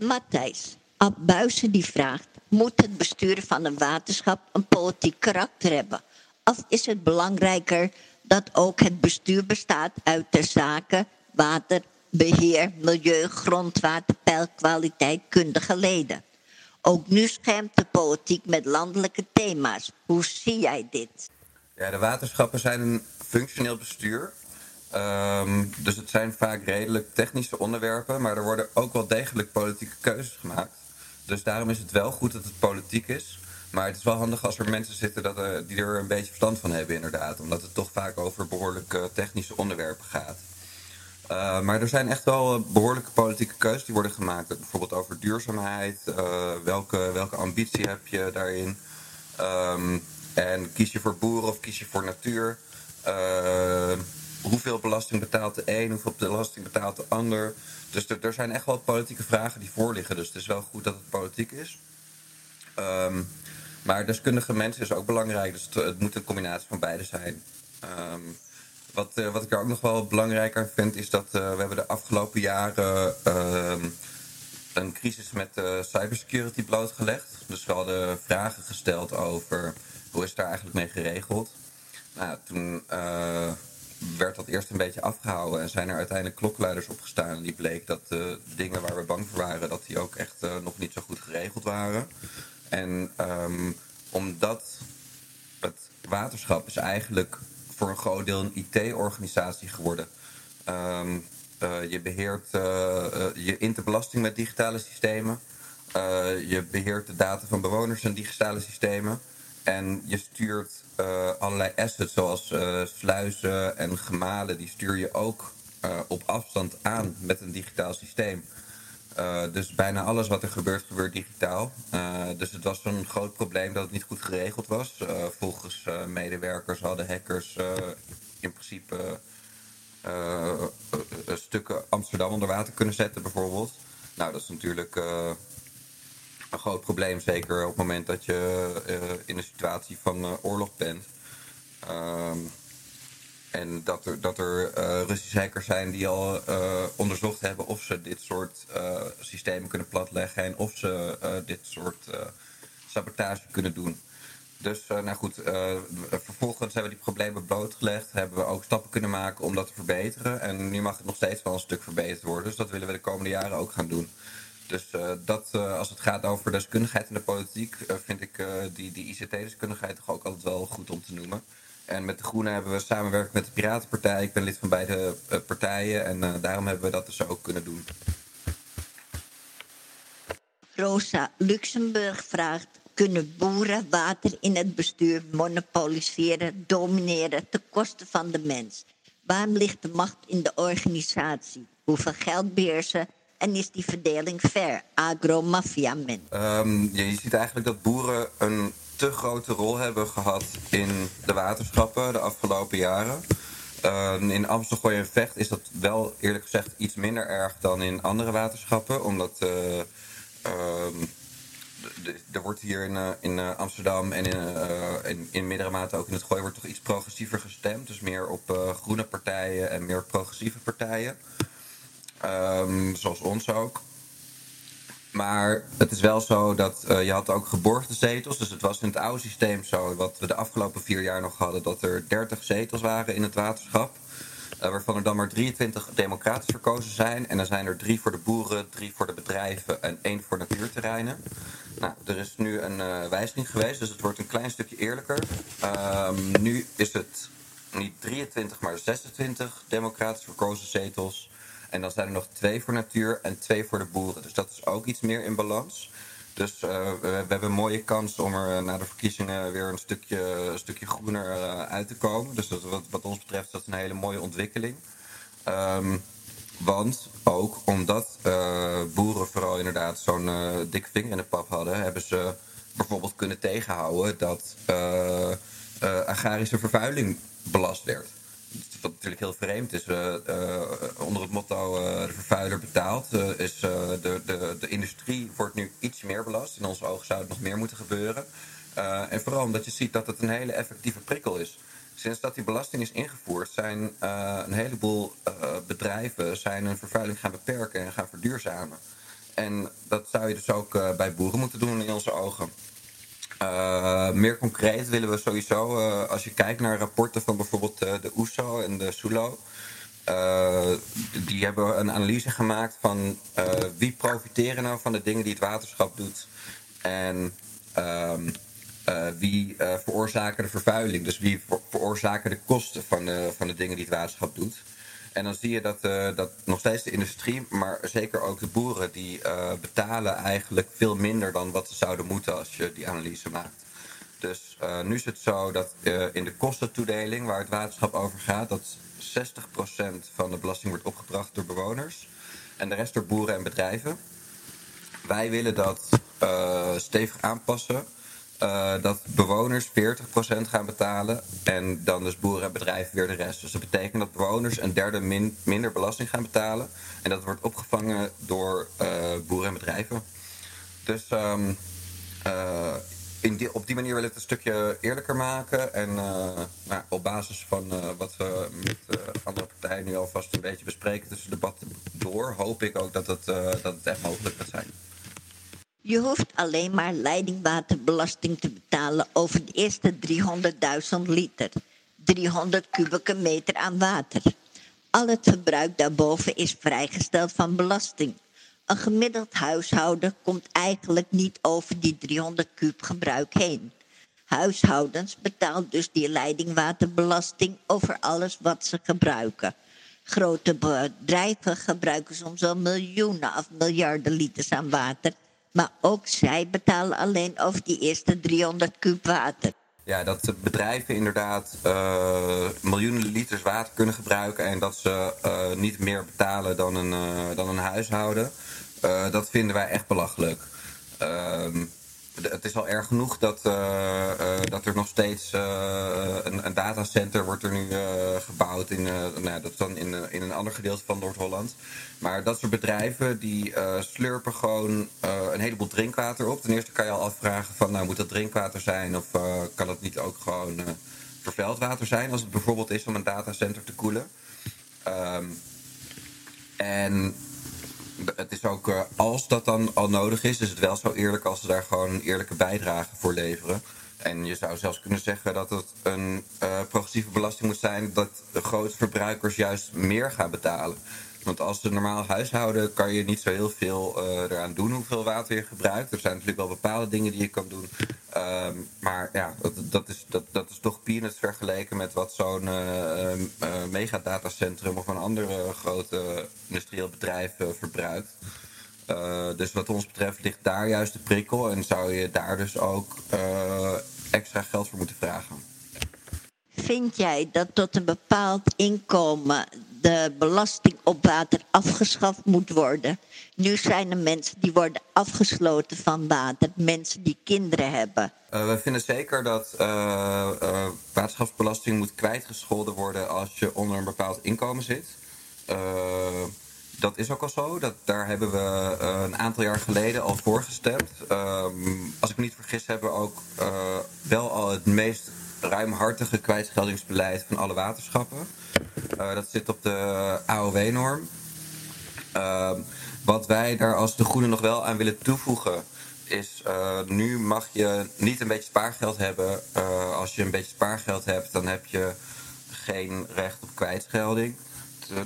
Matthijs, Abbuizen die vraagt... moet het besturen van een waterschap een politiek karakter hebben? Of is het belangrijker dat ook het bestuur bestaat uit de zaken... water, beheer, milieu, grondwater, peilkwaliteit, kundige leden? Ook nu schermt de politiek met landelijke thema's. Hoe zie jij dit? Ja, de waterschappen zijn een functioneel bestuur. Ehm, dus het zijn vaak redelijk technische onderwerpen, maar er worden ook wel degelijk politieke keuzes gemaakt. Dus daarom is het wel goed dat het politiek is. Maar het is wel handig als er mensen zitten dat, uh, die er een beetje verstand van hebben, inderdaad. Omdat het toch vaak over behoorlijk technische onderwerpen gaat. Uh, maar er zijn echt wel behoorlijke politieke keuzes die worden gemaakt. Bijvoorbeeld over duurzaamheid. welke, welke ambitie heb je daarin? Um, en kies je voor boeren of kies je voor natuur? Hoeveel belasting betaalt de een, hoeveel belasting betaalt de ander. Dus er, er, zijn echt wel politieke vragen die voorliggen. Dus het is wel goed dat het politiek is. Um, maar deskundige mensen is ook belangrijk. Dus het, moet een combinatie van beide zijn. Um, wat, uh, wat ik er ook nog wel belangrijker vind, is dat uh, we hebben de afgelopen jaren uh, een crisis met uh, cybersecurity blootgelegd. Dus we hadden vragen gesteld over hoe is daar eigenlijk mee geregeld. Nou, toen werd dat eerst een beetje afgehouden en zijn er uiteindelijk klokluiders opgestaan. En die bleek dat de dingen waar we bang voor waren, dat die ook echt uh, nog niet zo goed geregeld waren. En um, omdat het waterschap is eigenlijk voor een groot deel een IT-organisatie geworden. Um, je beheert je interbelasting met digitale systemen. je beheert de data van bewoners en digitale systemen. En je stuurt uh, allerlei assets zoals uh, sluizen en gemalen, die stuur je ook uh, op afstand aan met een digitaal systeem. dus bijna alles wat er gebeurt, gebeurt digitaal. dus het was zo'n groot probleem dat het niet goed geregeld was. volgens medewerkers hadden hackers in principe stukken Amsterdam onder water kunnen zetten, bijvoorbeeld. Nou, dat is natuurlijk een groot probleem. Zeker op het moment dat je uh, in een situatie van uh, oorlog bent. Um, en dat er, dat er uh, Russische hackers zijn die al onderzocht hebben of ze dit soort systemen kunnen platleggen. En of ze dit soort sabotage kunnen doen. Dus nou goed, vervolgens hebben we die problemen blootgelegd. Hebben we ook stappen kunnen maken om dat te verbeteren. En nu mag het nog steeds wel een stuk verbeterd worden. Dus dat willen we de komende jaren ook gaan doen. Dus uh, dat, uh, als het gaat over deskundigheid in de politiek, uh, vind ik die, die ICT-deskundigheid toch ook altijd wel goed om te noemen. En met de Groenen hebben we samenwerkt met de Piratenpartij. Ik ben lid van beide partijen en daarom hebben we dat dus ook kunnen doen. Rosa Luxemburg vraagt: kunnen boeren water in het bestuur monopoliseren, domineren ten koste van de mens? Waarom ligt de macht in de organisatie? Hoeveel geld beheersen en is die verdeling fair? Agromafia men. Ja, je ziet eigenlijk dat boeren een te grote rol hebben gehad in de waterschappen de afgelopen jaren. Uh, in Amsterdam en Vecht is dat wel eerlijk gezegd iets minder erg dan in andere waterschappen. Omdat uh, er wordt hier in, uh, in uh, Amsterdam en in, in, in mate ook in het Gooi wordt toch iets progressiever gestemd. Dus meer op groene partijen en meer progressieve partijen. Um, zoals ons ook. Maar het is wel zo dat uh, je had ook geborgde zetels. Dus het was in het oude systeem zo, wat we de afgelopen vier jaar nog hadden, dat er 30 zetels waren in het waterschap. Uh, waarvan er dan maar 23 democratisch verkozen zijn. En dan zijn er drie voor de boeren, drie voor de bedrijven en één voor natuurterreinen. Nou, er is nu een uh, wijziging geweest, dus het wordt een klein stukje eerlijker. Um, nu is het niet 23, maar 26 democratisch verkozen zetels. En dan zijn er nog twee voor natuur en twee voor de boeren. Dus dat is ook iets meer in balans. Dus uh, we, hebben een mooie kans om er uh, na de verkiezingen weer een stukje, stukje groener uh, uit te komen. Dus dat, wat, ons betreft dat is een hele mooie ontwikkeling. Um, want ook omdat boeren vooral inderdaad zo'n dikke vinger in de pap hadden, hebben ze bijvoorbeeld kunnen tegenhouden dat agrarische vervuiling belast werd wat natuurlijk heel vreemd is. Uh, uh, onder het motto uh, de vervuiler betaalt, is de, de, de industrie wordt nu iets meer belast. In onze ogen zou het nog meer moeten gebeuren. en vooral omdat je ziet dat het een hele effectieve prikkel is. Sinds dat die belasting is ingevoerd, zijn een heleboel bedrijven zijn hun vervuiling gaan beperken en gaan verduurzamen. En dat zou je dus ook bij boeren moeten doen in onze ogen. Uh, meer concreet willen we sowieso, uh, als je kijkt naar rapporten van bijvoorbeeld de OESO en de SULO, die hebben een analyse gemaakt van wie profiteren nou van de dingen die het waterschap doet en ehm, wie veroorzaken de vervuiling. Dus wie veroorzaken de kosten van van de dingen die het waterschap doet. En dan zie je dat, uh, dat nog steeds de industrie, maar zeker ook de boeren, die uh, betalen eigenlijk veel minder dan wat ze zouden moeten als je die analyse maakt. Dus uh, nu is het zo dat in de kostentoedeling, waar het waterschap over gaat, dat 60% van de belasting wordt opgebracht door bewoners en de rest door boeren en bedrijven. Wij willen dat stevig aanpassen. Uh, dat bewoners 40% gaan betalen en dan dus boeren en bedrijven weer de rest. Dus dat betekent dat bewoners een derde min, minder belasting gaan betalen. En dat wordt opgevangen door uh, boeren en bedrijven. Dus um, uh, in die, op die manier wil ik het een stukje eerlijker maken. En nou, op basis van wat we met andere partijen nu alvast een beetje bespreken tussen debatten door, hoop ik ook dat dat het echt mogelijk gaat zijn. Je hoeft alleen maar leidingwaterbelasting te betalen over de eerste 300.000 liter. 300 kubieke meter aan water. Al het verbruik daarboven is vrijgesteld van belasting. Een gemiddeld huishouden komt eigenlijk niet over die 300 kub gebruik heen. Huishoudens betalen dus die leidingwaterbelasting over alles wat ze gebruiken. Grote bedrijven gebruiken soms wel miljoenen of miljarden liters aan water maar ook zij betalen alleen over die eerste 300 kub water. Ja, dat bedrijven inderdaad uh, miljoenen liters water kunnen gebruiken en dat ze uh, niet meer betalen dan een, uh, dan een huishouden. dat vinden wij echt belachelijk. Ehm, het is al erg genoeg dat, uh, uh, dat er nog steeds uh, een, een, datacenter wordt er nu gebouwd. In, nou, dat dan in, in een ander gedeelte van Noord-Holland. Maar dat soort bedrijven die slurpen gewoon een heleboel drinkwater op. Ten eerste kan je al afvragen van nou moet dat drinkwater zijn of kan dat niet ook gewoon vervuild zijn als het bijvoorbeeld is om een datacenter te koelen. Um, en het is ook, uh, als dat dan al nodig is, is het wel zo eerlijk als ze daar gewoon een eerlijke bijdrage voor leveren. En je zou zelfs kunnen zeggen dat het een uh, progressieve belasting moet zijn dat de grote verbruikers juist meer gaan betalen. Want als een normaal huishouden kan je niet zo heel veel uh, eraan doen hoeveel water je gebruikt. Er zijn natuurlijk wel bepaalde dingen die je kan doen. Um, maar ja, dat, dat, is, dat, dat is toch peanuts vergeleken met wat zo'n uh, uh, megadatacentrum of een andere grote industrieel bedrijf verbruikt. dus wat ons betreft ligt daar juist de prikkel en zou je daar dus ook extra geld voor moeten vragen. Vind jij dat tot een bepaald inkomen de belasting op water afgeschaft moet worden. Nu zijn er mensen die worden afgesloten van water, mensen die kinderen hebben. Uh, we vinden zeker dat uh, uh, waterschapsbelasting moet kwijtgescholden worden als je onder een bepaald inkomen zit. dat is ook al zo. Dat, daar hebben we een aantal jaar geleden al voor gestemd. Ehm, als ik me niet vergis, hebben we ook wel al het meest ruimhartige kwijtscheldingsbeleid van alle waterschappen. Uh, dat zit op de AOW-norm. Uh, wat wij daar als de Groenen nog wel aan willen toevoegen is, uh, nu mag je niet een beetje spaargeld hebben. als je een beetje spaargeld hebt, dan heb je geen recht op kwijtschelding.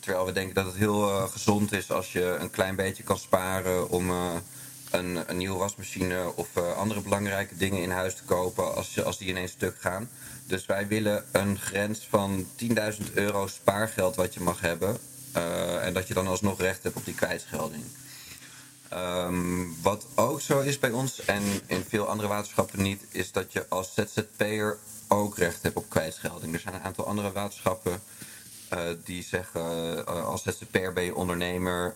Terwijl we denken dat het heel gezond is als je een klein beetje kan sparen om een, een nieuwe wasmachine of andere belangrijke dingen in huis te kopen als, als die ineens stuk gaan. Dus wij willen een grens van 10.000 euro spaargeld wat je mag hebben. Uh, en dat je dan alsnog recht hebt op die kwijtschelding. Um, wat ook zo is bij ons en in veel andere waterschappen niet, is dat je als ZZP'er ook recht hebt op kwijtschelding. Er zijn een aantal andere waterschappen uh, die zeggen als ZZP'er ben je ondernemer,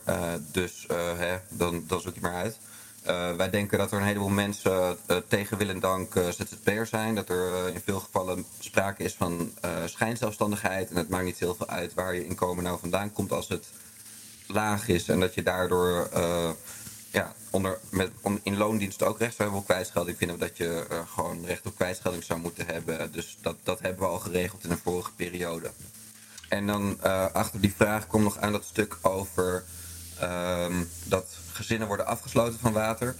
dus hè, dan, dan zoek je maar uit. Uh, wij denken dat er een heleboel mensen uh, tegen wil en dank uh, ZZP'er zijn. Dat er in veel gevallen sprake is van schijnzelfstandigheid. En het maakt niet heel veel uit waar je inkomen nou vandaan komt als het laag is. En dat je daardoor ja, onder, met, in loondienst ook recht zou hebben op kwijtschelding. Vinden we dat je gewoon recht op kwijtschelding zou moeten hebben. Dus dat, dat hebben we al geregeld in een vorige periode. En dan achter die vraag komt nog aan dat stuk over ehm, dat gezinnen worden afgesloten van water.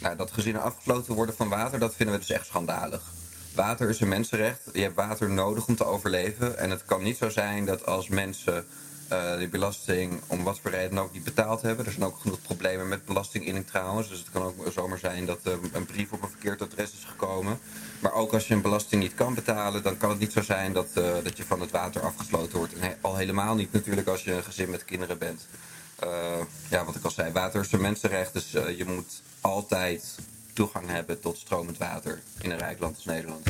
Nou, dat gezinnen afgesloten worden van water, dat vinden we dus echt schandalig. Water is een mensenrecht. Je hebt water nodig om te overleven. En het kan niet zo zijn dat als mensen uh, die belasting om wat voor reden ook niet betaald hebben. Er zijn ook genoeg problemen met belastinginning trouwens. Dus het kan ook zomaar zijn dat een brief op een verkeerd adres is gekomen. Maar ook als je een belasting niet kan betalen, dan kan het niet zo zijn dat, uh, dat je van het water afgesloten wordt. En al helemaal niet natuurlijk als je een gezin met kinderen bent. Ja, wat ik al zei, water is een mensenrecht. Dus je moet altijd toegang hebben tot stromend water in een rijk land als Nederland.